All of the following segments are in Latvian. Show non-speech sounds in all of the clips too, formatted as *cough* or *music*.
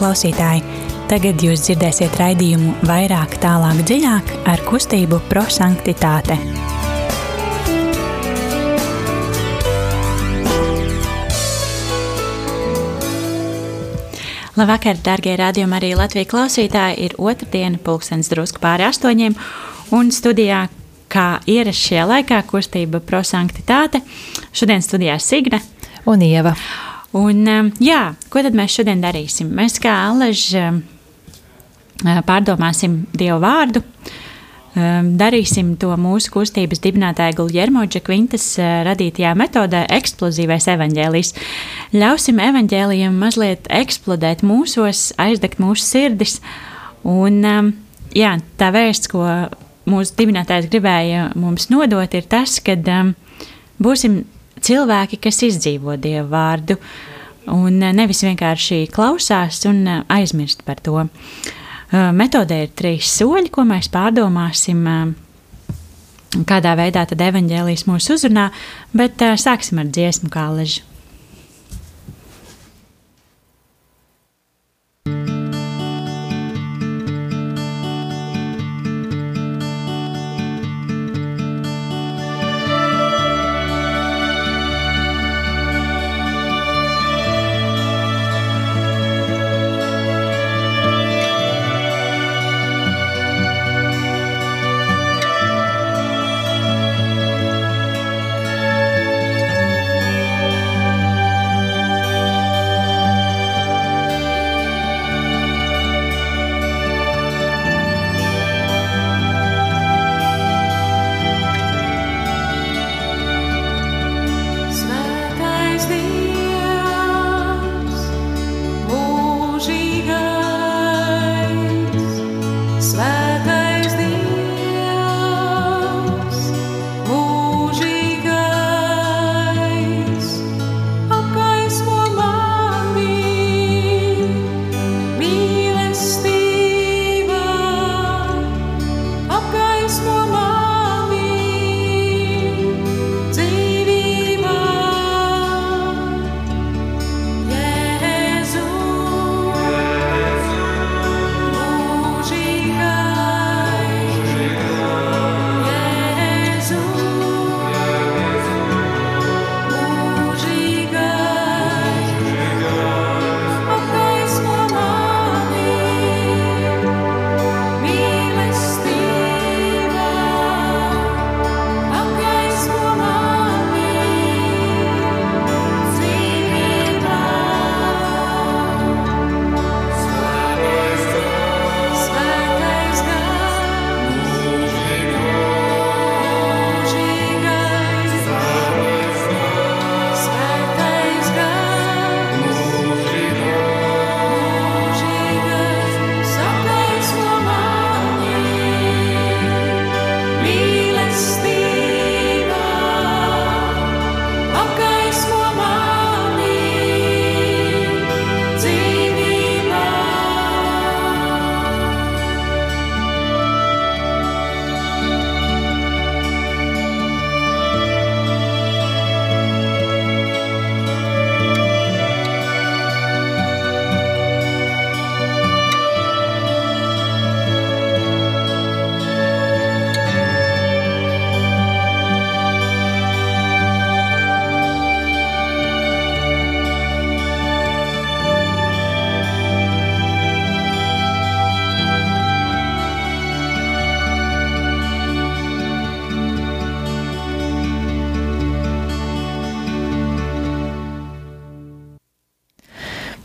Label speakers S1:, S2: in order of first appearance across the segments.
S1: klausītāji! Tagad jūs dzirdēsiet raidījumu vairāk, tālāk, dziļāk ar kustību prosanktitāte. Labvakar, darbie radījumi, arī Latvijas klausītāji. Ir otrdiena, pulkstenis drusku pāri astoņiem, un studijā, kā ierasts šajā laikā, kustība prosanktitāte. Šodien studijā Signe
S2: un Ieva.
S1: Un, um, jā, ko tad mēs šodien darīsim? Mēs kā Aleži um, uh, pārdomāsim Dievu vārdu, um, darīsim to mūsu kustības dibinātāja Guljermo Džekvintas uh, radītajā metodē eksplozīvais evaņģēlijs. Ļausim evaņģēlijam mazliet eksplodēt mūsos, aizdegt mūsu sirdis. Un, jā, tā vēsts, ko mūsu dibinātājs gribēja mums nodot, ir tas, ka būsim cilvēki, kas izdzīvo Dievu vārdu, un eh, nevis vienkārši klausās un eh, aizmirst par to. Eh, metodē ir trīs soļi, ko mēs pārdomāsim, kādā veidā tad evaņģēlijas mūs uzrunā, bet sāksim ar dziesmu kā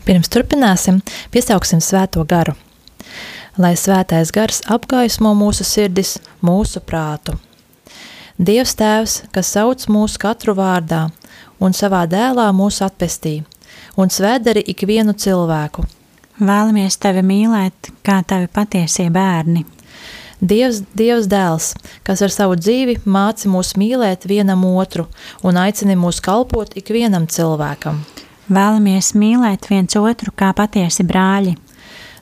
S2: Pirms turpināsim, piesauksim svēto garu. Lai svētais gars apgaismo mūsu sirdis, mūsu prātu. Dievs Tēvs, kas sauc mūsu katru vārdā un savā dēlā mūs atpestī, un svētdari ikvienu cilvēku.
S1: Vēlamies tevi mīlēt, kā tavi patiesie bērni.
S2: Dievs, Dievs dēls, kas ar savu dzīvi māci mūs mīlēt vienam otru un aicina mūs kalpot ikvienam cilvēkam.
S1: Vēlamies mīlēt viens otru kā patiesi brāļi.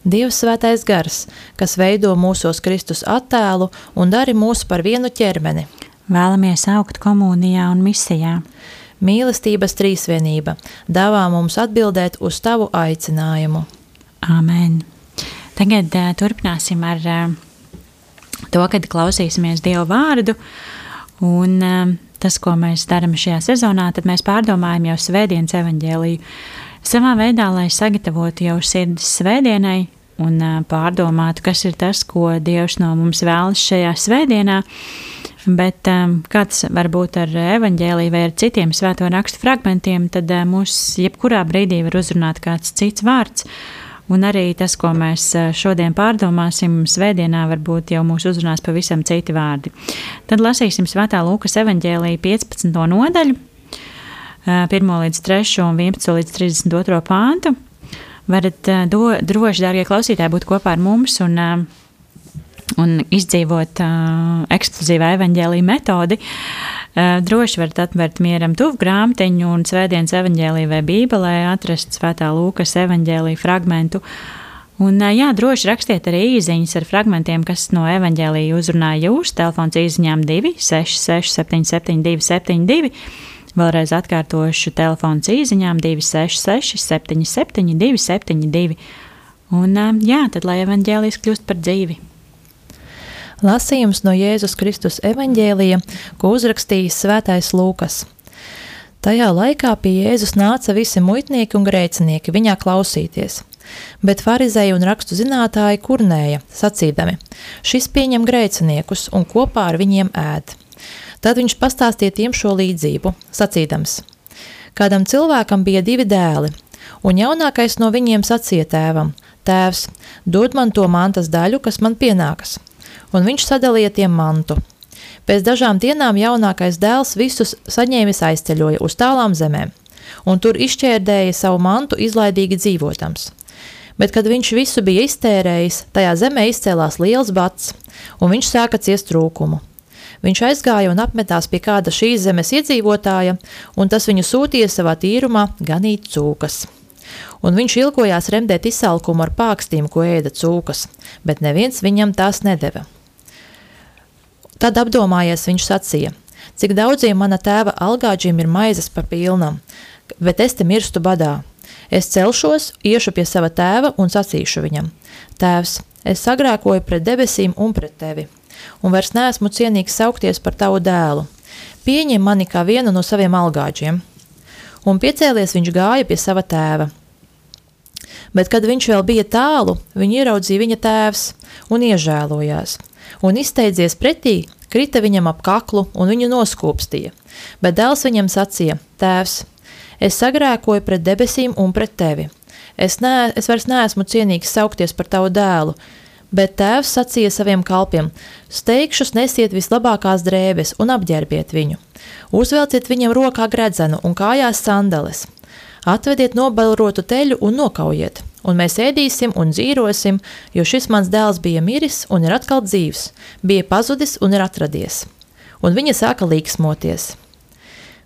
S2: Dievs svētais gars, kas veido mūsos Kristus attēlu un dara mūs par vienu ķermeni.
S1: Vēlamies augt komunijā un misijā.
S2: Mīlestības trīsvienība dāvā mums atbildēt uz tavu aicinājumu.
S3: Āmen. Tagad uh, turpināsim ar uh, to, kad klausīsimies Dieva vārdu. Un uh, tas, ko mēs darām šajā sezonā, tad mēs pārdomājam jau Svētdienas evaņģēliju. Savā veidā, lai sagatavotu jau sirdis Svētdienai un uh, pārdomātu, kas ir tas, ko Dievs no mums vēlas šajā Svētdienā. Bet um, kāds var būt ar evaņģēliju vai ar citiem svēto rakstu fragmentiem, tad uh, mūs jebkurā brīdī var uzrunāt kāds cits vārds. Un arī tas, ko mēs šodien pārdomāsim, svētdienā varbūt jau mūs uzrunās pavisam citi vārdi. Tad lasīsim Svētā Lūkas evaņģēlīja 15. nodaļu, 1 līdz 3 un 11 līdz 32 pāntu. Varat do, droši, dārgie klausītāji, būt kopā ar mums un uh, un izdzīvot uh, ekskluzīvā evaņģēlīja metodi, uh, droši varat atvērt mieram tuvu grāmatiņu un svētdienas evaņģēlīju vai bībelē atrast svētā Lūkas evaņģēlīja fragmentu. Un, uh, jā, droši rakstiet arī īsiņas ar fragmentiem, kas no evaņģēlīja uzrunāja jūs. Telefons īsiņām 266, 772, 72. Vēlreiz atkārtošu telefons īsiņām 266, 77, 272. Un, jā, tad lai evaņģēlijas kļūst par dzīvi.
S2: Lasījums no Jēzus Kristus evaņģēlija, ko uzrakstījis Svētais Lūkas. Tajā laikā pie Jēzus nāca visi muitnieki un grēcinieki viņā klausīties, bet farizēji un rakstu zinātāji kurnēja, sacīdami: Šis pieņem grēciniekus un kopā ar viņiem ēd. Tad viņš pastāstīja tiem šo līdzību, sacīdams: Kādam cilvēkam bija divi dēli, un jaunākais no viņiem sacīja tēvam: Tēvs, dod man to mantas daļu, kas man pienākas un viņš sadalīja tiem mantu. Pēc dažām dienām jaunākais dēls visus saņēmis aizceļoja uz tālām zemēm, un tur izšķērdēja savu mantu izlaidīgi dzīvotams. Bet, kad viņš visu bija iztērējis, tajā zemē izcēlās liels bats, un viņš sāka ciest trūkumu. Viņš aizgāja un apmetās pie kāda šīs zemes iedzīvotāja, un tas viņu sūtīja savā tīrumā ganīt cūkas. Un viņš ilgojās remdēt izsalkumu ar pākstīm, ko ēda cūkas, bet neviens viņam tās nedeva. Tad apdomājies viņš sacīja, cik daudziem mana tēva algāģiem ir maizes pa pilnam, bet es te mirstu badā. Es celšos, iešu pie sava tēva un sacīšu viņam: Tēvs, es sagrēkoju pret debesīm un pret tevi, un vairs neesmu cienīgs saukties par tavu dēlu. Pieņem mani kā vienu no saviem algāģiem. Un piecēlies viņš gāja pie sava tēva. Bet, kad viņš vēl bija tālu, viņu ieraudzīja viņa tēvs un iežēlojās – un izsteidzies pretī, krita viņam ap kaklu un viņu noskūpstīja. Bet dēls viņam sacīja: Tēvs, es sagrēkoju pret debesīm un pret tevi. Es, ne, es vairs neesmu cienīgs saukties par tavu dēlu. Bet tēvs sacīja saviem kalpiem: Steigšus nesiet vislabākās drēbes un apģērbiet viņu. Uzvelciet viņam rokā gredzenu un kājās sandales. Atvediet nobalrotu teļu un nokaujiet un mēs ēdīsim un dzīvosim, jo šis mans dēls bija miris un ir atkal dzīvs, bija pazudis un ir atradies. Un viņa sāka līksmoties.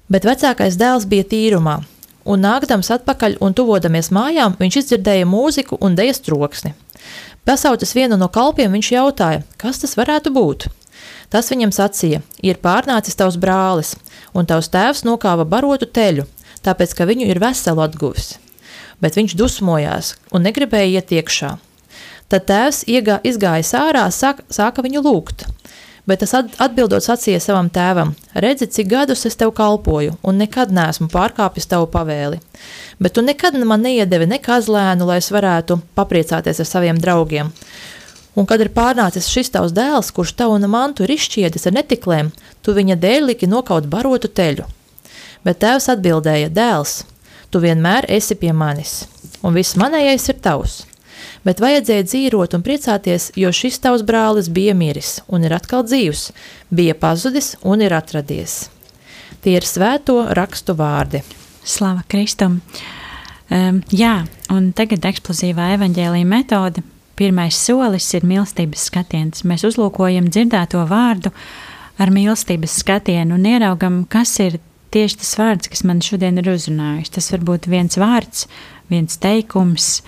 S2: Bet vecākais dēls bija tīrumā, un nākdams atpakaļ un tuvodamies mājām, viņš izdzirdēja mūziku un dejas troksni. Pasaucis vienu no kalpiem, viņš jautāja, kas tas varētu būt. Tas viņam sacīja, ir pārnācis tavs brālis, un tavs tēvs nokāva barotu teļu, tāpēc, ka viņu ir veselu atguvis bet viņš dusmojās un negribēja iet iekšā. Tad tēvs iegā, izgājis ārā, sāk, sāka viņu lūgt. Bet tas atbildot sacīja savam tēvam: Redzi, cik gadus es tev kalpoju, un nekad neesmu pārkāpis tavu pavēli. Bet tu nekad man neiedevi ne kazlēnu, lai es varētu papriecāties ar saviem draugiem. Un kad ir pārnācis šis tavs dēls, kurš tavu mantu ir izšķiedis ar netiklēm, tu viņa dēļ liki nokaut barotu teļu. Bet tēvs atbildēja: Dēls, Tu vienmēr esi pie manis, un viss manējais ir tavs. Bet vajadzēja dzīvot un priecāties, jo šis tavs brālis bija miris un ir atkal dzīvs, bija pazudis un ir atradies. Tie ir svēto rakstu vārdi.
S3: Slava Kristum! Um, jā, un tagad eksplozīvā evaņģēlīja metode. Pirmais solis ir mīlestības skatiens. Mēs uzlūkojam dzirdēto vārdu ar mīlestības skatienu un ieraugam, kas ir tieši tas vārds, kas man šodien ir uzrunājis. Tas var būt viens vārds, viens teikums.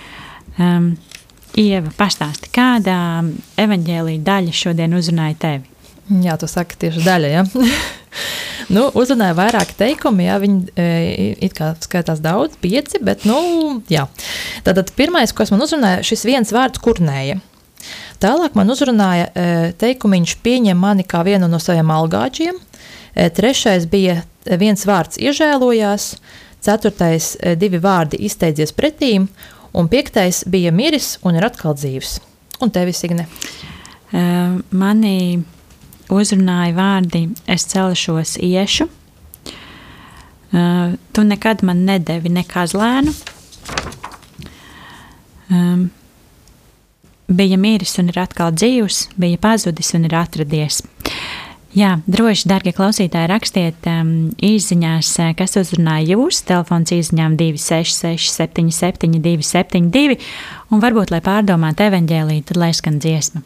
S3: Um, Ieva, pastāsti, kādā evaņģēlīja daļa šodien uzrunāja tevi?
S2: Jā, tu saki tieši daļa, ja? *laughs* nu, uzrunāja vairāki teikumi, jā, viņi e, it kā skaitās daudz, pieci, bet, nu, jā. Tātad pirmais, ko es man uzrunāja, šis viens vārds kurnēja. Tālāk man uzrunāja e, teikumiņš pieņem mani kā vienu no saviem algāčiem. E, trešais bija viens vārds iežēlojās, ceturtais divi vārdi izteidzies pretīm, un piektais bija miris un ir atkal dzīves. Un tevis, Igne?
S3: Uh, mani uzrunāja vārdi, es celšos, iešu. Tu nekad man nedevi nekādu lēnu. Um, bija miris un ir atkal dzīvs, bija pazudis un ir atradies. Jā, droši, darbie klausītāji, rakstiet um, īsiņās, kas uzrunāja jūs. Telefons īsiņām 266, 77, 272, un varbūt, lai pārdomātu evaņģēlīju, tad lai skan dziesma.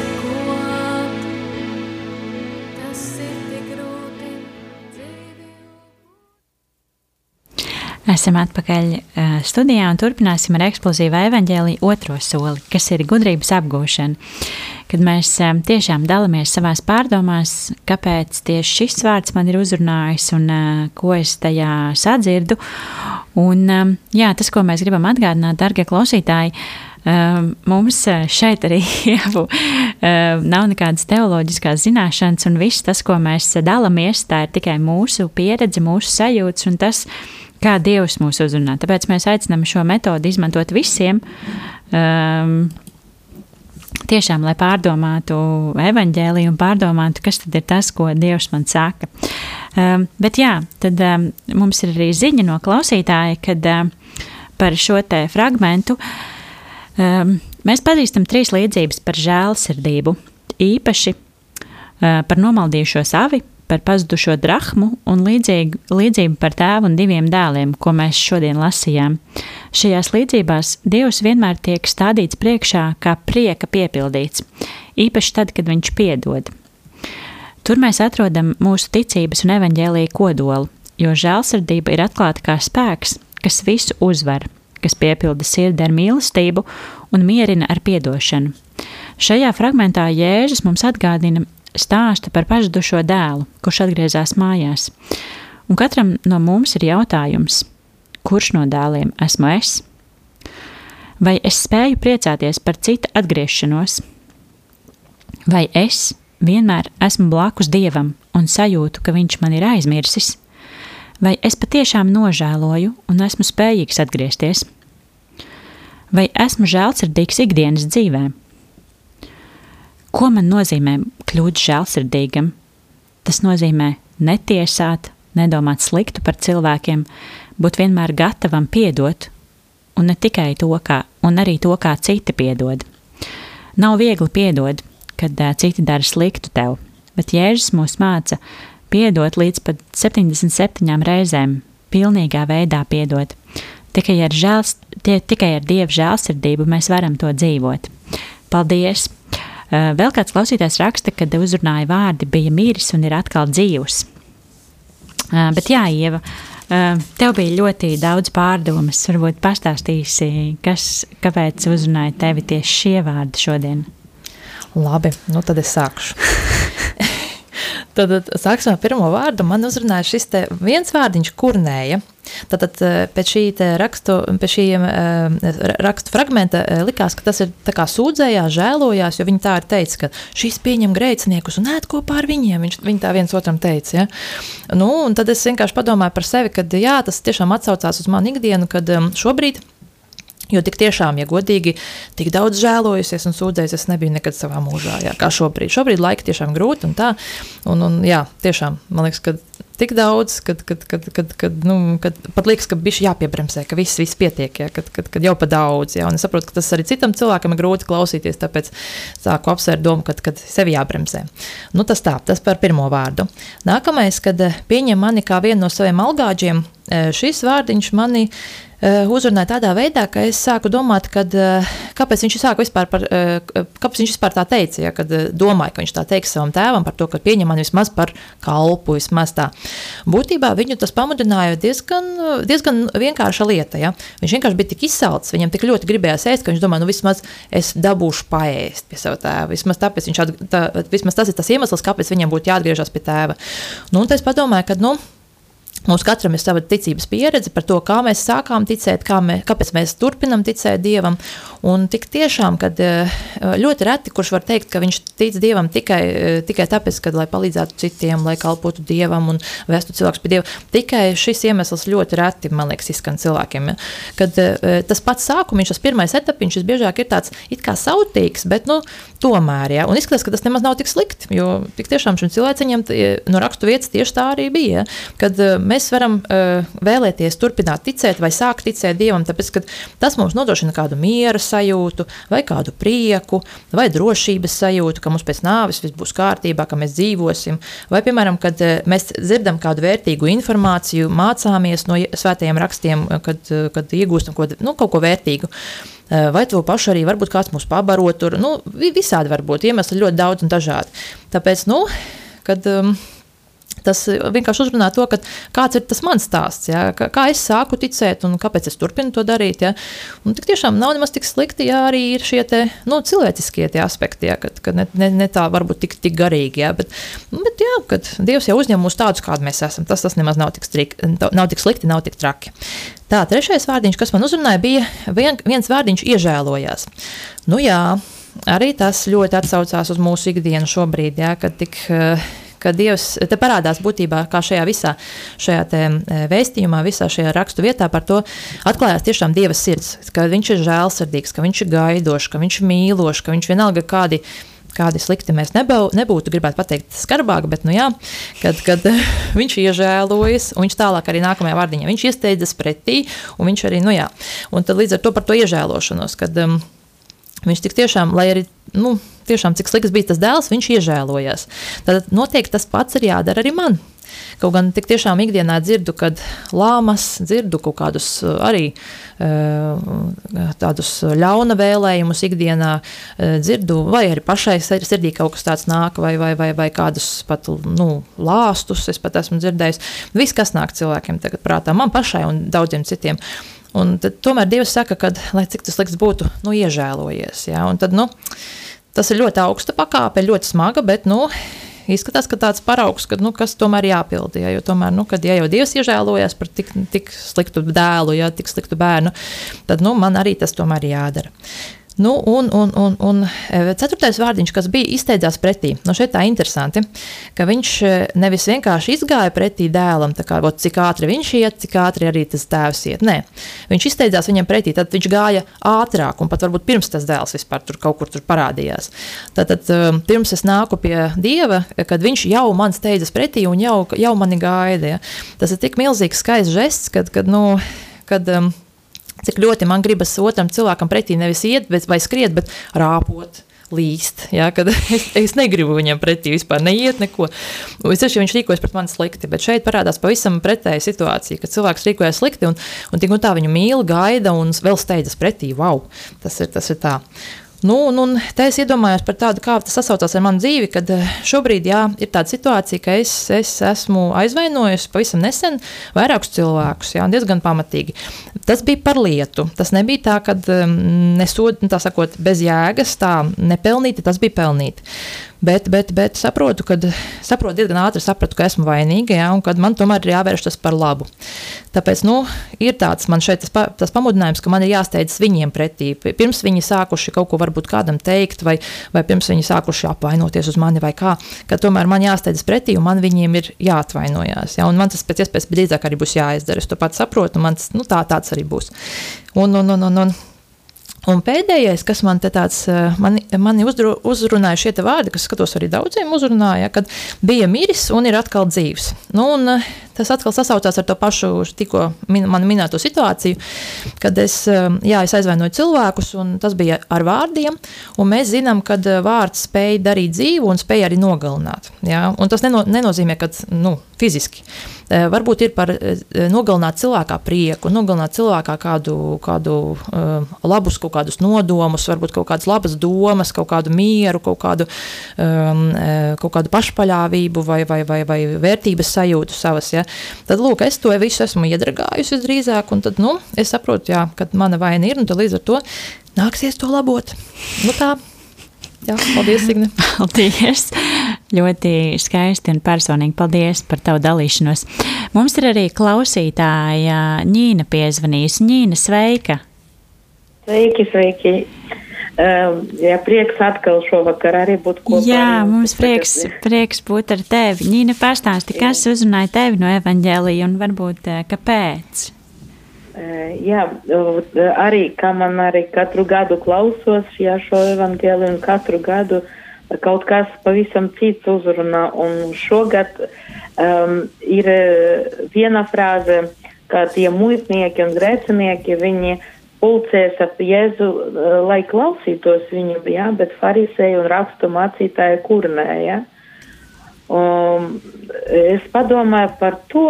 S3: Esam atpakaļ uh, studijā un turpināsim ar eksplozīvu evaņģēliju otro soli, kas ir gudrības apgūšana. Kad mēs um, tiešām dalāmies savās pārdomās, kāpēc tieši šis vārds man ir uzrunājis un uh, ko es tajā sadzirdu. Un, um, jā, tas, ko mēs gribam atgādināt, darbie klausītāji, um, mums šeit arī *laughs* jau nav nekādas teoloģiskās zināšanas, un viss tas, ko mēs dalāmies, tā ir tikai mūsu pieredze, mūsu sajūtas un tas, kā Dievs mūs uzrunā. Tāpēc mēs aicinām šo metodi izmantot visiem. Um, Tiešām, lai pārdomātu evaņģēliju un pārdomātu, kas tad ir tas, ko Dievs man saka. Um, bet jā, tad um, mums ir arī ziņa no klausītāja, kad um, par šo te fragmentu um, mēs pazīstam trīs līdzības par žēlsirdību. Īpaši uh, par nomaldījušo savi, par pazudušo drachmu un līdzīgu, līdzību par tēvu un diviem dēliem, ko mēs šodien lasījām. Šajās līdzībās Dievs vienmēr tiek stādīts priekšā kā prieka piepildīts, īpaši tad, kad viņš piedod. Tur mēs atrodam mūsu ticības un evaņģēlīja kodolu, jo žēlsirdība ir atklāta kā spēks, kas visu uzvar, kas piepilda sirdi ar mīlestību un mierina ar piedošanu. Šajā fragmentā Jēzus mums atgādina stāsta par pazudušo dēlu, kurš atgriezās mājās. Un katram no mums ir jautājums, kurš no dēliem esmu es? Vai es spēju priecāties par cita atgriešanos? Vai es vienmēr esmu blakus dievam un sajūtu, ka viņš man ir aizmirsis? Vai es patiešām nožēloju un esmu spējīgs atgriezties? Vai esmu žēlsirdīgs ikdienas dzīvē? Ko man nozīmē kļūt žēlsirdīgam? Tas nozīmē netiesāt, nedomāt sliktu par cilvēkiem, būt vienmēr gatavam piedot, un ne tikai to, kā, un arī to, kā citi piedod. Nav viegli piedot, kad uh, citi dara sliktu tev, bet Jēzus mūs māca piedot līdz pat 77 reizēm, pilnīgā veidā piedot. Tikai ar, žēls, tie, tikai ar Dieva žēlsirdību mēs varam to dzīvot. Paldies! Uh, vēl kāds klausītājs raksta, kad uzrunāja vārdi bija miris un ir atkal dzīvs. Uh, bet jā, Ieva, uh, tev bija ļoti daudz pārdomas. Varbūt pastāstīsi, kas, kāpēc uzrunāja tevi tieši šie vārdi šodien.
S2: Labi, nu tad es sākšu. *laughs* Tad, sāksim ar pirmo vārdu. Man uzrunāja šis viens vārdiņš, kurnēja. Tātad pēc šī rakstu, pēc šī rakstu fragmenta likās, ka tas ir sūdzējās, žēlojās, jo viņi tā ir teicis, ka šis pieņem grēciniekus un ēd kopā ar viņiem. Viņš, viņi tā viens otram teica. Ja? Nu, tad es vienkārši padomāju par sevi, ka jā, tas tiešām atsaucās uz manu ikdienu, kad šobrīd Jo tik tiešām, ja godīgi, tik daudz žēlojusies un sūdzējusies, es nebiju nekad savā mūžā, jā, kā šobrīd. Šobrīd laika tiešām grūti un tā. Un, un, jā, tiešām, man liekas, ka tik daudz, kad, kad, kad, kad, kad, nu, kad pat liekas, ka bija jāpiebremzē, ka viss, viss pietiek, ja, kad, kad, kad jau pa daudz. Ja, un es saprotu, ka tas arī citam cilvēkam ir grūti klausīties, tāpēc sāku apsvērt domu, kad, kad sevi jābremzē. Nu, tas tā, tas par pirmo vārdu. Nākamais, kad pieņem mani kā vienu no saviem algāģiem, šis vārdiņš mani Eh, uzrunāja tādā veidā, ka es sāku domāt, kad, eh, kāpēc viņš sāka vispār par, eh, kāpēc viņš vispār tā teica, ja, kad domāja, ka viņš tā teiks savam tēvam par to, ka pieņem mani vismaz par kalpu, vismaz tā. Būtībā viņu tas pamudināja diezgan, diezgan vienkārša lieta, ja. Viņš vienkārši bija tik izsalcis, viņam tik ļoti gribējās ēst, ka viņš domāja, nu vismaz es dabūšu paēst pie sava tēva, vismaz tāpēc viņš, at, tā, vismaz tas ir tas iemesls, kāpēc viņam būtu jāatgriežas pie tēva. Nu, un es padomāju, ka, nu, Mums katram ir sava ticības pieredze par to, kā mēs sākām ticēt, kā mē, kāpēc mēs turpinām ticēt Dievam. Un tik tiešām, kad eh, ļoti reti, kurš var teikt, ka viņš tic Dievam tikai, eh, tikai tāpēc, ka, lai palīdzētu citiem, lai kalpotu Dievam un vestu cilvēkus pie Dieva. Tikai šis iemesls ļoti reti, man liekas, izskan cilvēkiem. Ja? Kad eh, tas pats sākums, tas pirmais etapiņš, tas biežāk ir tāds it kā sautīgs, bet nu, tomēr, ja? un izskatās, ka tas nemaz nav tik slikti, jo tik tiešām šim cilvēciņam no rakstu vietas tieši tā arī bija. Ja? Kad mēs varam uh, vēlēties turpināt ticēt vai sākt ticēt Dievam, tāpēc ka tas mums nodrošina kādu miera sajūtu, vai kādu prieku, vai drošības sajūtu, ka mums pēc nāves viss būs kārtībā, ka mēs dzīvosim. Vai, piemēram, kad uh, mēs dzirdam kādu vērtīgu informāciju, mācāmies no svētajiem rakstiem, kad, uh, kad iegūstam ko, nu, kaut ko vērtīgu. Vai to pašu arī varbūt kāds mūs pabaro tur. Nu, visādi var būt iemesli ļoti daudz un dažādi. Tāpēc, nu, kad. Um, Tas eh, vienkārši uzrunā to, kāds ir tas mans stāsts, ja? kā es sāku ticēt un kāpēc es turpinu to darīt. Ja? Un tik tiešām nav nemaz tik slikti, ja arī ir šie te, nu, cilvēciskie tie aspekti, ja? kad, kad ne, ne, ne tā varbūt tik, tik garīgi. Ja? Bet, nu, bet jā, kad Dievs jau uzņem mūs tādus, kādi mēs esam, tas, tas nemaz nav tik, strik, nav tik slikti, nav tik traki. Tā, trešais vārdiņš, kas man uzrunāja, bija vien, viens vārdiņš iežēlojās. Nu jā, arī tas ļoti atsaucās uz mūsu ikdienu šobrīd, ja? kad tik. Uh, ka Dievs te parādās būtībā kā šajā visā šajā te, e, vēstījumā, visā šajā rakstu vietā par to atklājās tiešām Dieva sirds, ka viņš ir žēlsirdīgs, ka viņš ir gaidošs, ka viņš ir mīlošs, ka viņš vienalga kādi kādi slikti mēs nebau, nebūtu, gribētu pateikt, skarbāk, bet, nu jā, kad, kad *laughs* viņš iežēlojas, un viņš tālāk arī nākamajā vārdiņā, viņš iesteidzas pretī, un viņš arī, nu jā, un tad līdz ar to par to iežēlošanos, kad um, viņš tik tiešām, lai arī, nu, tiešām cik slikts bija tas dēls, viņš iežēlojās. Tad noteikti tas pats ir jādara arī man. Kaut gan tik tiešām ikdienā dzirdu, kad lāmas, dzirdu kaut kādus uh, arī uh, tādus ļauna vēlējumus ikdienā, uh, dzirdu, vai arī pašai sirdī kaut kas tāds nāk, vai, vai, vai, vai kādus pat nu, lāstus es pat esmu dzirdējis. Viss, kas nāk cilvēkiem tagad prātā, man pašai un daudziem citiem. Un tad tomēr Dievs saka, ka, lai cik tas liks būtu, nu, iežēlojies. Ja? Un tad, nu, Tas ir ļoti augsta pakāpe, ļoti smaga, bet nu, izskatās, ka tāds paraugs, ka, nu, kas tomēr jāpild. Ja, jo tomēr, nu, kad ja jau Dievs iežēlojas par tik, tik sliktu dēlu, ja tik sliktu bērnu, tad nu, man arī tas tomēr jādara. Nu, un, un, un, un e, ceturtais vārdiņš, kas bija izteicās pretī, nu šeit tā interesanti, ka viņš e, nevis vienkārši izgāja pretī dēlam, kā, ot, cik ātri viņš iet, cik ātri arī tas tēvs iet. Nē, viņš izteicās viņam pretī, tad viņš gāja ātrāk, un pat varbūt pirms tas dēls vispār tur kaut kur tur parādījās. Tad, tad e, pirms es nāku pie Dieva, kad viņš jau man steidzas pretī un jau, jau mani gaida. Ja. Tas ir tik milzīgs skaists žests, kad, kad, nu, kad um, cik ļoti man gribas otram cilvēkam pretī nevis iet bet, vai skriet, bet rāpot. Līst, ja, *laughs* es, es negribu viņam pretī vispār neiet, neko. Es tieši viņš rīkojas pret mani slikti, bet šeit parādās pavisam pretēja situācija, kad cilvēks rīkojas slikti un, un tik un tā viņu mīl, gaida un vēl steidzas pretī. Wow, tas ir, tas ir tā. Nu, un, un te es iedomājos par tādu, kā tas sasaucās ar manu dzīvi, kad eh, šobrīd jā, ir tāda situācija, ka es, es esmu aizvainojis pavisam nesen vairākus cilvēkus, jā, diezgan pamatīgi. Tas bija par lietu. Tas nebija tā, ka um, nesod, tā sakot, bez jēgas, tā nepelnīti, tas bija pelnīti. Bet, bet, bet saprotu, kad saprotu diezgan ātri, sapratu, ka esmu vainīga, ja, un kad man tomēr ir jāvērš tas par labu. Tāpēc nu, ir tāds man šeit tas, pa, tas pamudinājums, ka man ir jāsteidzas viņiem pretī. Pirms viņi sākuši kaut ko varbūt kādam teikt, vai, vai pirms viņi sākuši apvainoties uz mani, vai kā, ka tomēr man jāsteidzas pretī, un man viņiem ir jāatvainojās. Ja, un man tas pēc iespējas drīzāk arī būs jāizdara. Es to pats saprotu, un man tas nu, tā, tāds arī būs. Un, un, un, un, un, Un pēdējais, kas man te tāds, eh, mani, mani uzdru, uzrunāja šie vārdi, kas skatos arī daudziem uzrunāja, kad bija miris un ir atkal dzīves. Nu, un eh, tas atkal sasaucās ar to pašu tikko min, man minēto situāciju, kad es, eh, jā, es aizvainoju cilvēkus, un tas bija ar vārdiem, mēs zinām, ka vārds spēja darīt dzīvu un spēja arī nogalināt. Jā? Un tas neno, nenozīmē, ka nu, fiziski. Varbūt ir par nogalināt cilvēkā prieku, nogalināt cilvēkā kādu, kādu uh, labus kaut kādus nodomus, varbūt kaut kādas labas domas, kaut kādu mieru, kaut kādu, um, kaut kādu pašpaļāvību vai, vai, vai, vai vērtības sajūtu savas. Ja? Tad, lūk, es to visu esmu iedragājusi drīzāk, un tad, nu, es saprotu, jā, ka mana vaina ir, un līdz ar to nāksies to labot. Nu, tā Jā, paldies, Signe. *laughs*
S3: Paldies! Ļoti skaisti un personīgi. Paldies par tavu dalīšanos. Mums ir arī klausītāja Ņīna piezvanījusi. Ņīna, sveika!
S4: Sveiki, sveiki! Uh, jā, prieks atkal šovakar arī būt kopā.
S3: Jā, mums prieks, prieks būt ar tevi. Ņīna, pastāsti, kas uzrunāja tevi no evaņģēlija un varbūt uh, kāpēc?
S4: Jā, arī kā man arī katru gadu klausos jā, šo evangēliju un katru gadu kaut kas pavisam cits uzrunā. Un šogad um, ir viena frāze, ka tie muitnieki un grēcinieki, viņi pulcēs ap Jēzu, lai klausītos viņu, jā, bet farisēju un rakstu mācītāju kurnē, jā. Um, es padomāju par to,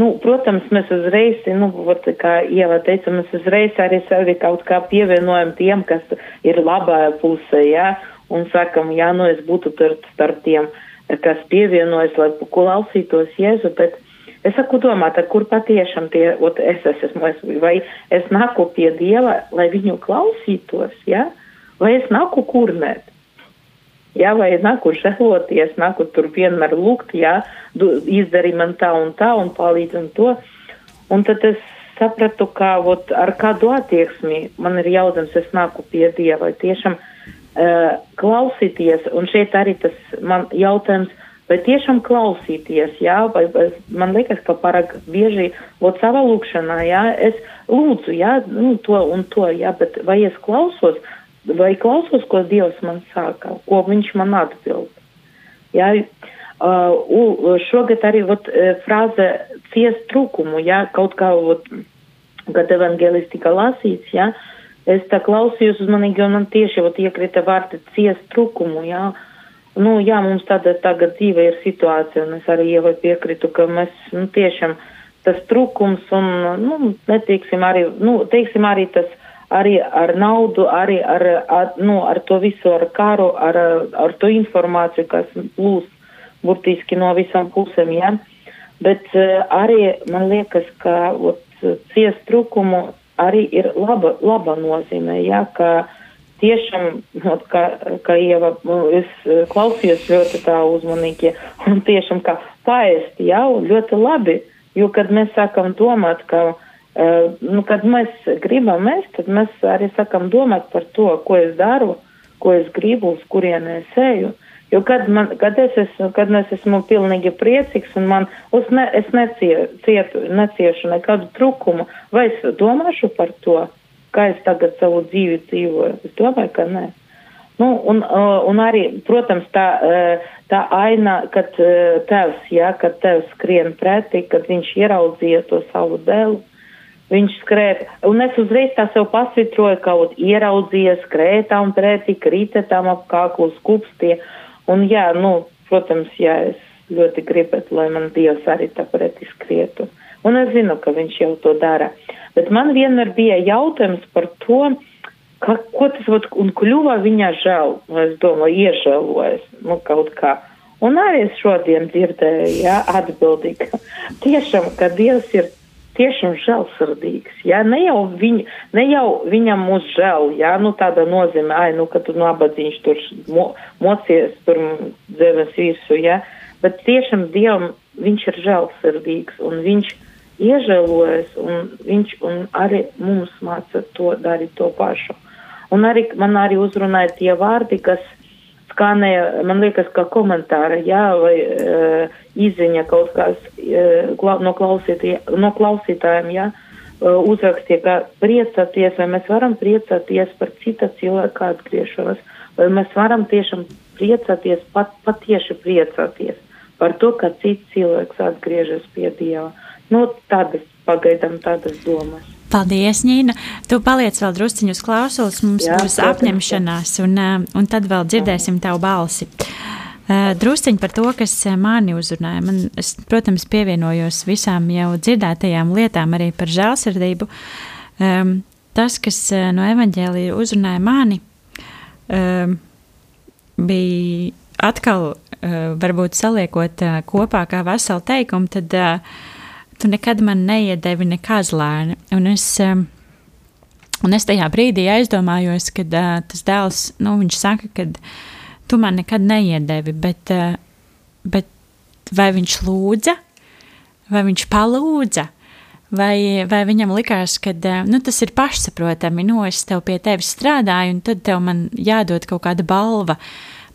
S4: Nu, protams, mēs uzreiz, nu, vat, kā Ieva teica, mēs uzreiz arī sevi kaut kā pievienojam tiem, kas ir labā pusē, jā, un sakam, jā, nu, es būtu tur starp tiem, kas pievienojas, lai klausītos Jēzu, bet es saku domāt, kur patiešām tie, ot, es, es esmu, es, vai es nāku pie Dieva, lai viņu klausītos, jā, vai es nāku kurnēt. Jā, vai nāku žēloties, nāku tur vienmēr lūgt, jā, izdari man tā un tā un palīdz un to. Un tad es sapratu, ka ot, ar kādu attieksmi man ir jautājums, es nāku pie Dieva, vai tiešām uh, klausīties, un šeit arī tas man jautājums, vai tiešām klausīties, jā, vai, vai man liekas, ka pārāk bieži, ot, savā lūkšanā, jā, es lūdzu, jā, nu, to un to, jā, bet vai es klausos, vai klausos, ko Dievs man saka, ko viņš man atbild. Jā, uh, šogad arī vat, e, frāze ciest trūkumu, jā, kaut kā, vat, kad evangelis tika lasīts, jā, es tā klausījos uzmanīgi, un man tieši vat, iekrita vārti ciest trūkumu, jā. Nu, jā, mums tāda tagad dzīve ir situācija, un es arī ievai piekritu, ka mēs, nu, tiešām tas trūkums un, nu, neteiksim arī, nu, teiksim arī tas arī ar naudu, arī ar, ar, nu, ar to visu, ar karu, ar, ar to informāciju, kas plūst burtiski no visām pusēm. Ja? Bet uh, arī man liekas, ka ot, ciest trūkumu arī ir laba, laba nozīme, ja? ka tiešām, kā, kā Ieva, nu, es klausījos ļoti tā uzmanīgi, un tiešām kā paēst jau ļoti labi, jo kad mēs sākam domāt, ka Uh, nu, kad mēs gribam mest, tad mēs arī sakam domāt par to, ko es daru, ko es gribu, uz kurienē es eju. Jo kad, man, kad, es esmu, kad es esmu pilnīgi priecīgs un man, ne, es necie, cietu, neciešu nekādu trukumu, vai es domāšu par to, kā es tagad savu dzīvi dzīvoju? Es domāju, ka nē. Nu, un, un arī, protams, tā, tā aina, kad tevs, jā, kad tevs skrien pretī, kad viņš ieraudzīja to savu dēlu, viņš skrēja, un es uzreiz tā sev pasvitroju, kaut ieraudzīja, skrēja tam pretī, krita tam ap kāklu skupstie, un jā, nu, protams, jā, es ļoti gribētu, lai man Dievs arī tā pretī skrietu. Un es zinu, ka viņš jau to dara. Bet man vienmēr bija jautājums par to, ka, ko tas vat, un kļuva viņa žēl, es domāju, iežēlojas, nu, kaut kā. Un arī es šodien dzirdēju, jā, atbildīgi, ka tiešām, ka Dievs ir tiešām žēlsirdīgs, jā, ne jau, viņ, ne jau viņam mūs žēl, jā, nu tāda nozīme, ai, nu, ka tu nabadzīņš tur mo, mocies tur zemes visu, jā, bet tiešām Dievam viņš ir žēlsirdīgs un viņš iežēlojas un viņš un arī mums māca to darīt to pašu. Un arī man arī uzrunāja tie vārdi, kas skanēja, man liekas, kā komentāra, jā, vai uh, izziņa kaut kāds uh, no, no klausītājiem, jā, uh, uzrakstīja, ka priecāties, vai mēs varam priecāties par cita cilvēka atgriešanos, vai mēs varam tiešām priecāties, pat, patieši priecāties par to, ka cits cilvēks atgriežas pie Dieva. Nu, tādas pagaidām tādas domas.
S3: Paldies, Nīna. Tu paliec vēl drusciņu uz klausulas, mums Jā, būs protams, apņemšanās, un, un tad vēl dzirdēsim tavu balsi. Uh, drusciņi par to, kas mani uzrunāja. Man, es, protams, pievienojos visām jau dzirdētajām lietām, arī par žēlsirdību. Um, tas, kas no evaņģēlīja uzrunāja mani, um, bija atkal, uh, varbūt saliekot uh, kopā kā veselu teikumu, tad uh, tu nekad man neiedevi nekāds lēni. Un es, un es tajā brīdī aizdomājos, kad uh, tas dēls, nu, viņš saka, ka tu man nekad neiedevi, bet, uh, bet vai viņš lūdza, vai viņš palūdza, vai, vai viņam likās, ka uh, nu, tas ir pašsaprotami, nu, es tev pie tevis strādāju, un tad tev man jādod kaut kāda balva.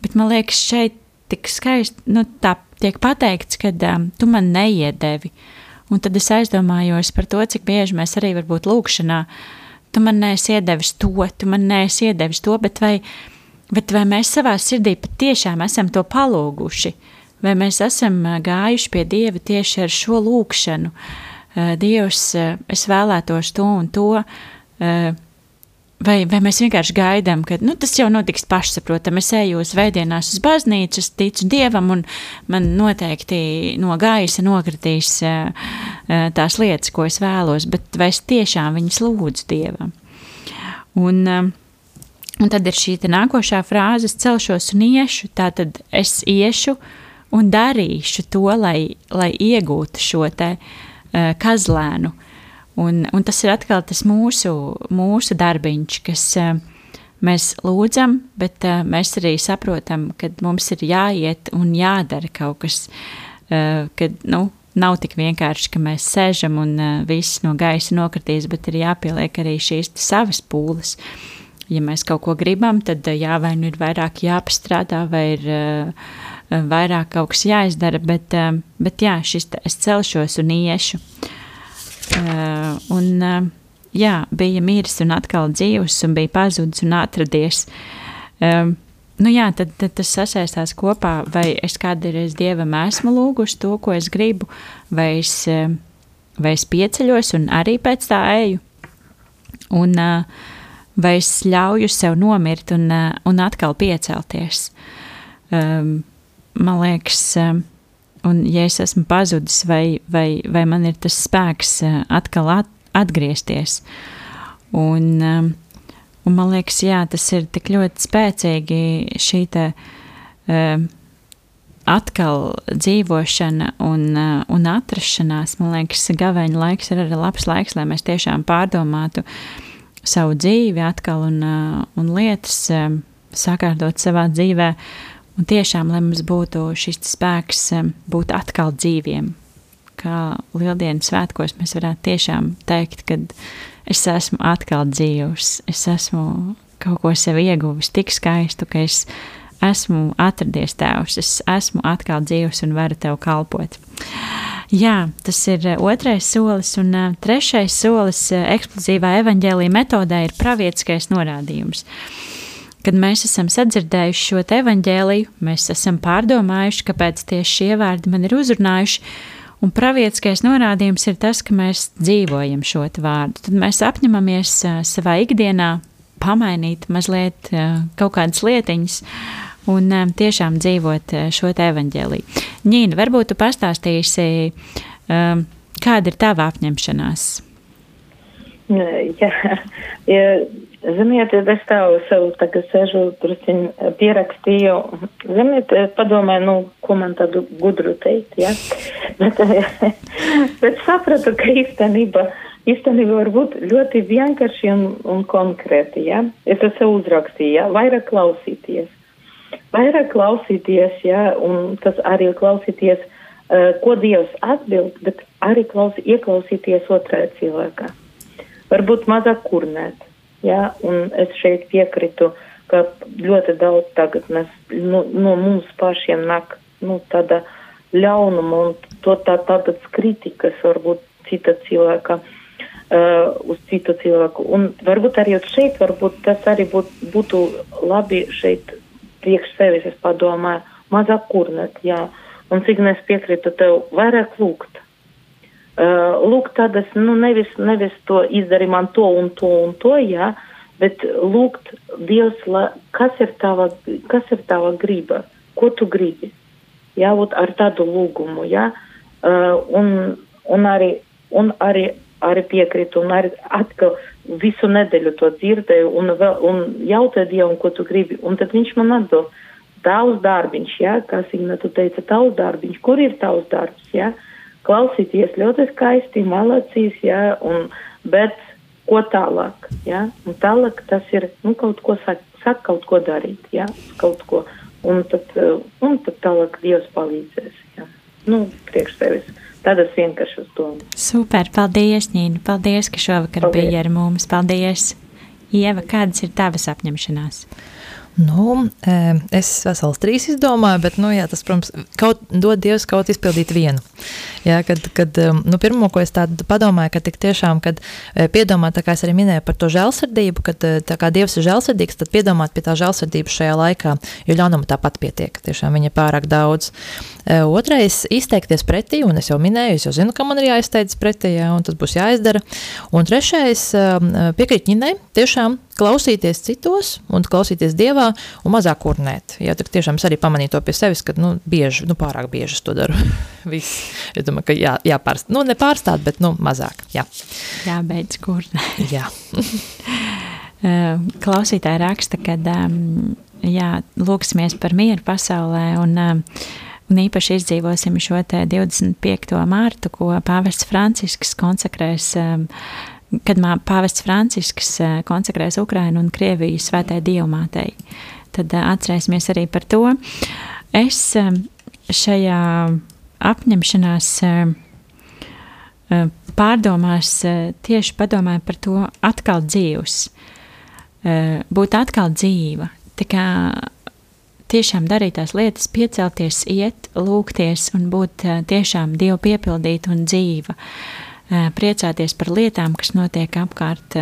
S3: Bet man liekas, šeit tik skaisti, nu, tā tiek pateikts, ka um, tu man neiedevi. Uh, Un tad es aizdomājos par to, cik bieži mēs arī varbūt lūkšanā, tu man neesi iedevis to, tu man neesi iedevis to, bet vai, bet vai mēs savā sirdī patiešām esam to palūguši, vai mēs esam gājuši pie Dieva tieši ar šo lūkšanu, Dievs, es vēlētos to un to, Vai, vai mēs vienkārši gaidām, ka nu, tas jau notiks pašsaprotami. Es eju uz vēdienās uz baznīcu, ticu dievam, un man noteikti no gaisa nokritīs tās lietas, ko es vēlos, bet vai es tiešām viņas lūdzu dievam? Un, un tad ir šī nākošā frāze, es celšos un iešu, tā tad es iešu un darīšu to, lai, lai iegūtu šo te kazlēnu. Uh, Un, un tas ir atkal tas mūsu, mūsu darbiņš, kas uh, mēs lūdzam, bet uh, mēs arī saprotam, ka mums ir jāiet un jādara kaut kas, uh, kad nu, nav tik vienkārši, ka mēs sēžam un viss no gaisa nokritīs, bet ir jāpieliek arī šīs savas pūles. Ja mēs kaut ko gribam, tad jā, vai nu ir vairāk jāpastrādā, vai ir vairāk kaut kas jāizdara, bet, bet jā, šis es celšos un iešu. Uh, un, uh, jā, bija miris un atkal dzīvs, un bija pazudis un atradies. Um, nu jā, tad, tad tas sasaistās kopā, vai es kādreiz dievam esmu lūgusi to, ko es gribu, vai es, vai es pieceļos un arī pēc tā eju. Un, vai es ļauju sev nomirt un, un atkal piecelties. Um, man liekas, um, Un, ja es esmu pazudis, vai, vai, vai man ir tas spēks eh, atkal at, atgriezties. Un, um, un man liekas, jā, tas ir tik ļoti spēcīgi šī te, um, atkal dzīvošana un, un atrašanās. Man liekas, gaveņa laiks ir arī labs laiks, lai mēs tiešām pārdomātu savu dzīvi atkal un, un lietas sakārtot savā dzīvēm Un tiešām, lai mums būtu šis spēks būt atkal dzīviem, kā Lieldienas svētkos mēs varētu tiešām teikt, ka es esmu atkal dzīvs, es esmu kaut ko sev ieguvis tik skaistu, ka es esmu atradies tēvs, es esmu atkal dzīvs un varu tev kalpot. Jā, tas ir eh, otrais solis, un uh, trešais solis uh, eksplozīvā evaņģēlīja metodē ir pravietiskais norādījums. Kad mēs esam sadzirdējuši šo evaņģēliju, mēs esam pārdomājuši, kāpēc tieši šie vārdi man ir uzrunājuši, un pravietiskais norādījums ir tas, ka mēs dzīvojam šo vārdu. Tad mēs apņemamies savā ikdienā pamainīt mazliet kaut kādas lietiņas un tiešām dzīvot šo evaņģēliju. Ņīna, varbūt tu pastāstīsi, kāda ir tava apņemšanās?
S4: Jā, ja, ziniet, es tādu sev tagad sežu, turciņ pierakstīju, ziniet, padomāju, nu, ko man tādu gudru teikt, ja? *laughs* Bet, *laughs* bet sapratu, ka īstenība, īstenība var būt ļoti vienkārši un, un konkrēti, ja? Es to sev uzrakstīju, ja? Vairāk klausīties vairāk klausīties, ja, un tas arī klausīties, ko Dievs atbild, bet arī klausi, ieklausīties otrajā cilvēkā. Varbūt mazāk kurnēt, ja, un es šeit piekritu, ka ļoti daudz tagad mēs, nu, no mums pašiem nāk, nu, tāda ļaunuma un to tā, tādas kritikas varbūt cita cilvēka. Uh, uz citu cilvēku. Un varbūt arī šeit, varbūt tas arī būt, būtu labi šeit priekš sevis, es padomāju, mazāk kurnēt, jā. Un cik es piekrītu tev, vairāk lūgt. Uh, lūgt tādas, nu, nevis, nevis to izdari man to un to un to, jā, bet lūgt Dievs, la, kas ir tava, kas ir tava griba, ko tu gribi. Jā, ot, ar tādu lūgumu, jā. Uh, un, un arī, un arī arī piekrītu un arī atkal visu nedēļu to dzirdēju un, vēl, un jautāju Dievam, ko tu gribi. Un tad viņš man atbild, tavs darbiņš, jā, kā Signa tu teica, tavs darbiņš, kur ir tavs darbs, jā. Klausīties ļoti skaisti, malacīs, jā, un, bet ko tālāk, jā. Un tālāk tas ir, nu, kaut ko saka, saka kaut ko darīt, jā, kaut ko. Un tad, un tad tālāk Dievs palīdzēs, jā. Nu, priekš sevis tādas vienkāršas domas.
S3: Super, paldies, Nīna. Paldies, ka šovakar paldies. bija ar mums. Paldies! Ieva, kādas ir tavas apņemšanās?
S2: Nu, es vesels trīs izdomāju, bet, nu, jā, tas, protams, kaut, dod Dievs kaut izpildīt vienu. Jā, kad, kad, nu, pirmo, ko es tādu padomāju, ka tik tiešām, kad piedomāt, tā kā es arī minēju par to žēlsirdību, kad tā kā Dievs ir žēlsirdīgs, tad piedomāt pie tā žēlsirdības šajā laikā, jo ļaunuma tāpat pietiek, tiešām viņa pārāk daudz. Otrais, izteikties pretī, un es jau minēju, es jau zinu, ka man ir jāizteic pretī, jā, un tas būs jāizdara. Un trešais, piekrīt ņinai, tiešām klausīties citos un klausīties Dievā un mazāk kurnēt. Jā, tad tiešām es arī pamanīju to pie sevis, ka, nu, bieži, nu, pārāk bieži es to daru. *laughs* Viss. Es domāju, ka jā, jāpārst, nu, ne pārstāt, bet, nu, mazāk, jā.
S3: Jābeidz kurnēt.
S2: jā. *laughs*
S3: Klausītāji raksta, ka, jā, lūksimies par mieru pasaulē un Un īpaši izdzīvosim šo 25. mārtu, ko Pāvests Francisks konsekrēs um, kad pāvests Francisks eh, konsekrēs Ukrainu un Krieviju svētai dievmātei. Tad eh, atcerēsimies arī par to. Es eh, šajā apņemšanās pārdomās tieši padomāju par to atkal dzīvs, būt atkal dzīva. Tā kā tiešām darīt tās lietas, piecelties, iet, lūgties un būt tiešām Dievu piepildīta un dzīva. Uh, priecāties par lietām, kas notiek apkārt.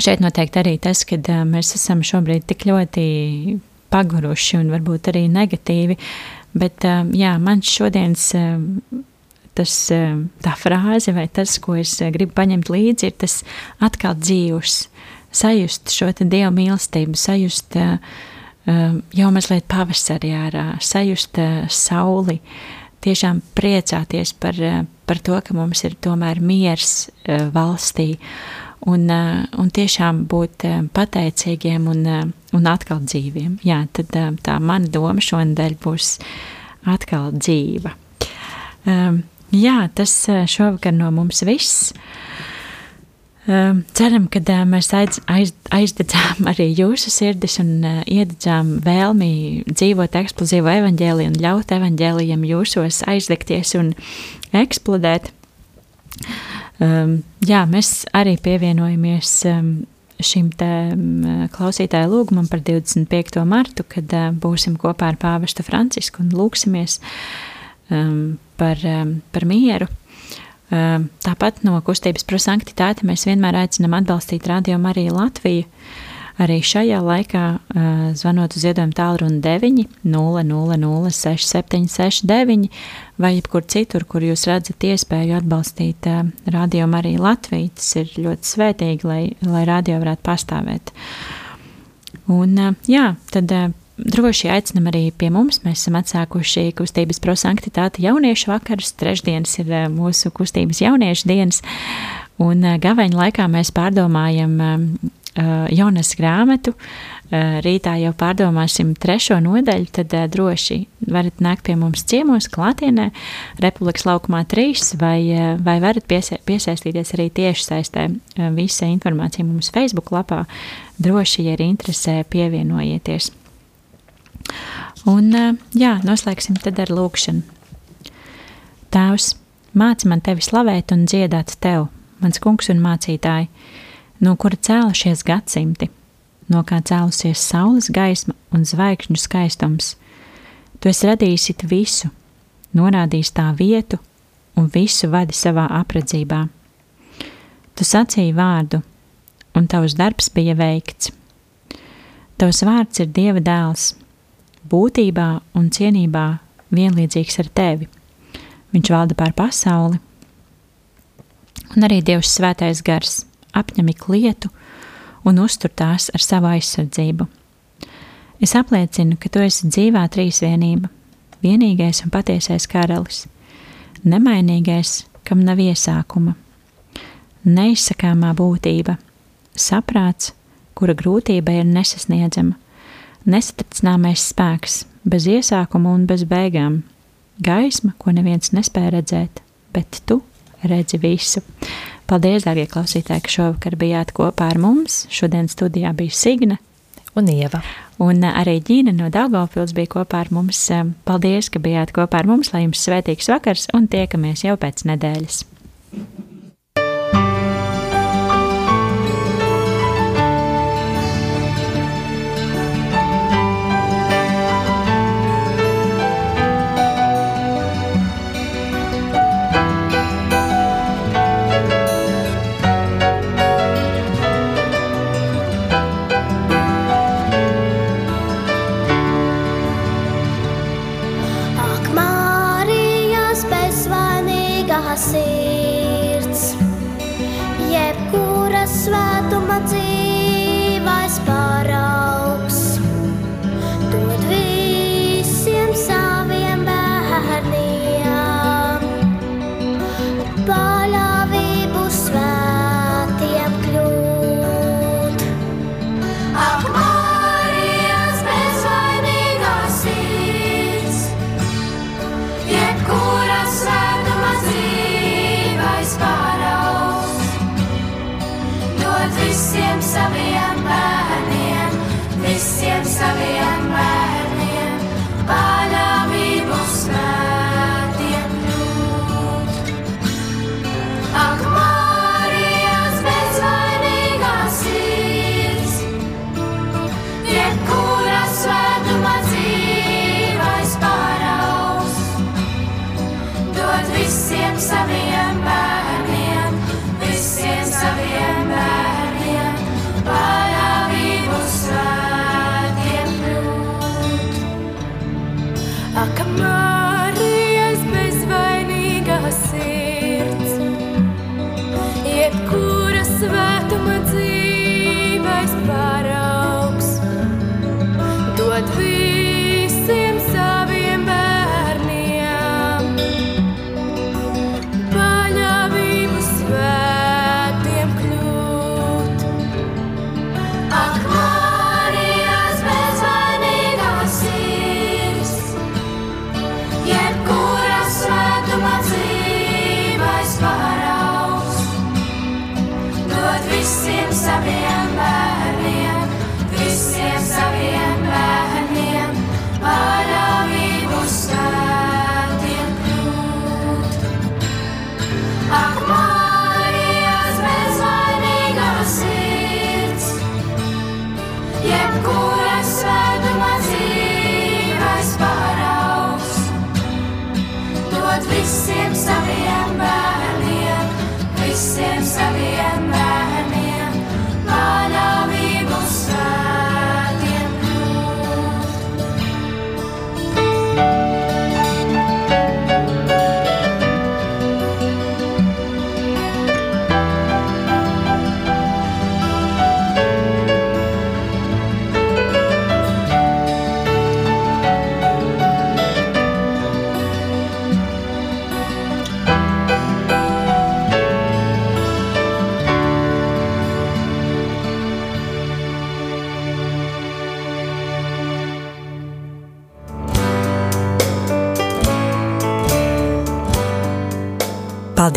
S3: Šeit noteikti arī tas, ka mēs esam šobrīd tik ļoti paguruši un varbūt arī negatīvi, bet jā, man šodienas tas, tā frāze vai tas, ko es gribu paņemt līdzi, ir tas atkal dzīvs, sajust šo dievu mīlestību, sajust jau mazliet pavasarī ārā, sajust sauli, uh, tiešām priecāties par, eh, par to, ka mums ir tomēr miers eh, valstī un, eh, un tiešām būt pateicīgiem un, un atkal dzīviem. Jā, tad tā mana doma šonadēļ būs atkal dzīva. Jā, tas šovakar no mums viss. Um, ceram, ka mēs aiz, aiz, aizdedzām arī jūsu sirdis un iededzām vēlmi dzīvot eksplozīvu evaņģēliju un ļaut evaņģēlijam jūsos aizdegties un eksplodēt. Um, jā, mēs arī pievienojamies um, šim te um, klausītāju lūgumam par 25. martu, kad uh, būsim kopā ar pāvestu Francisku un lūksimies um, par, um, par mieru Ehm, tāpat no kustības prosanktitāte mēs vienmēr aicinām atbalstīt Radio Mariju Latviju. Arī šajā laikā uh, zvanot uz ziedojumu tālruni 9 000 6769 vai jebkur citur, kur jūs redzat iespēju atbalstīt uh, Radio Mariju Latviju. Tas ir ļoti svētīgi, lai, lai radio varētu pastāvēt. Un, uh, jā, tad droši aicinam arī pie mums. Mēs esam atsākuši kustības prosanktitāte jauniešu vakarus. Trešdienas ir eh, mūsu kustības jauniešu dienas. Un eh, gaveņa laikā mēs pārdomājam uh, Jonas grāmatu. Rītā jau pārdomāsim trešo nodaļu, tad droši varat nākt pie mums ciemos, klātienē, Republikas laukumā 3, vai, vai varat piesa piesaistīties arī tieši saistē. Visa informācija mums Facebook lapā. Droši, ja ir interesē, pievienojieties. Un jā, noslēgsim tad ar lūkšanu. Tēvs, māci man tevi slavēt un dziedāt tev, mans kungs un mācītāji, no kura cēlušies gadsimti, no kā cēlusies saules gaisma un zvaigžņu skaistums. Tu esi radījis visu, norādījis tā vietu un visu vadi savā apredzībā. Tu sacīji vārdu, un tavs darbs bija veikts. Tavs vārds ir Dieva dēls, būtībā un cienībā vienlīdzīgs ar tevi. Viņš valda pār pasauli, un arī Dievs svētais gars apņem ik lietu un uztur tās ar savu aizsardzību. Es apliecinu, ka tu esi dzīvā trīsvienība, vienīgais un patiesais karalis, nemainīgais, kam nav iesākuma, neizsakāmā būtība, saprāts, kura grūtība ir nesasniedzama nesatricināmais spēks, bez iesākuma un bez beigām, gaisma, ko neviens nespēja redzēt, bet tu redzi visu. Paldies, dārgie klausītāji, ka šovakar bijāt kopā ar mums. Šodien studijā bija Signe
S2: un Ieva.
S3: Un arī Ģīna no Daugavpils bija kopā ar mums. Paldies, ka bijāt kopā ar mums, lai jums svētīgs vakars un tiekamies jau pēc nedēļas.
S5: Visiem saviem bērniem, visiem saviem bērniem,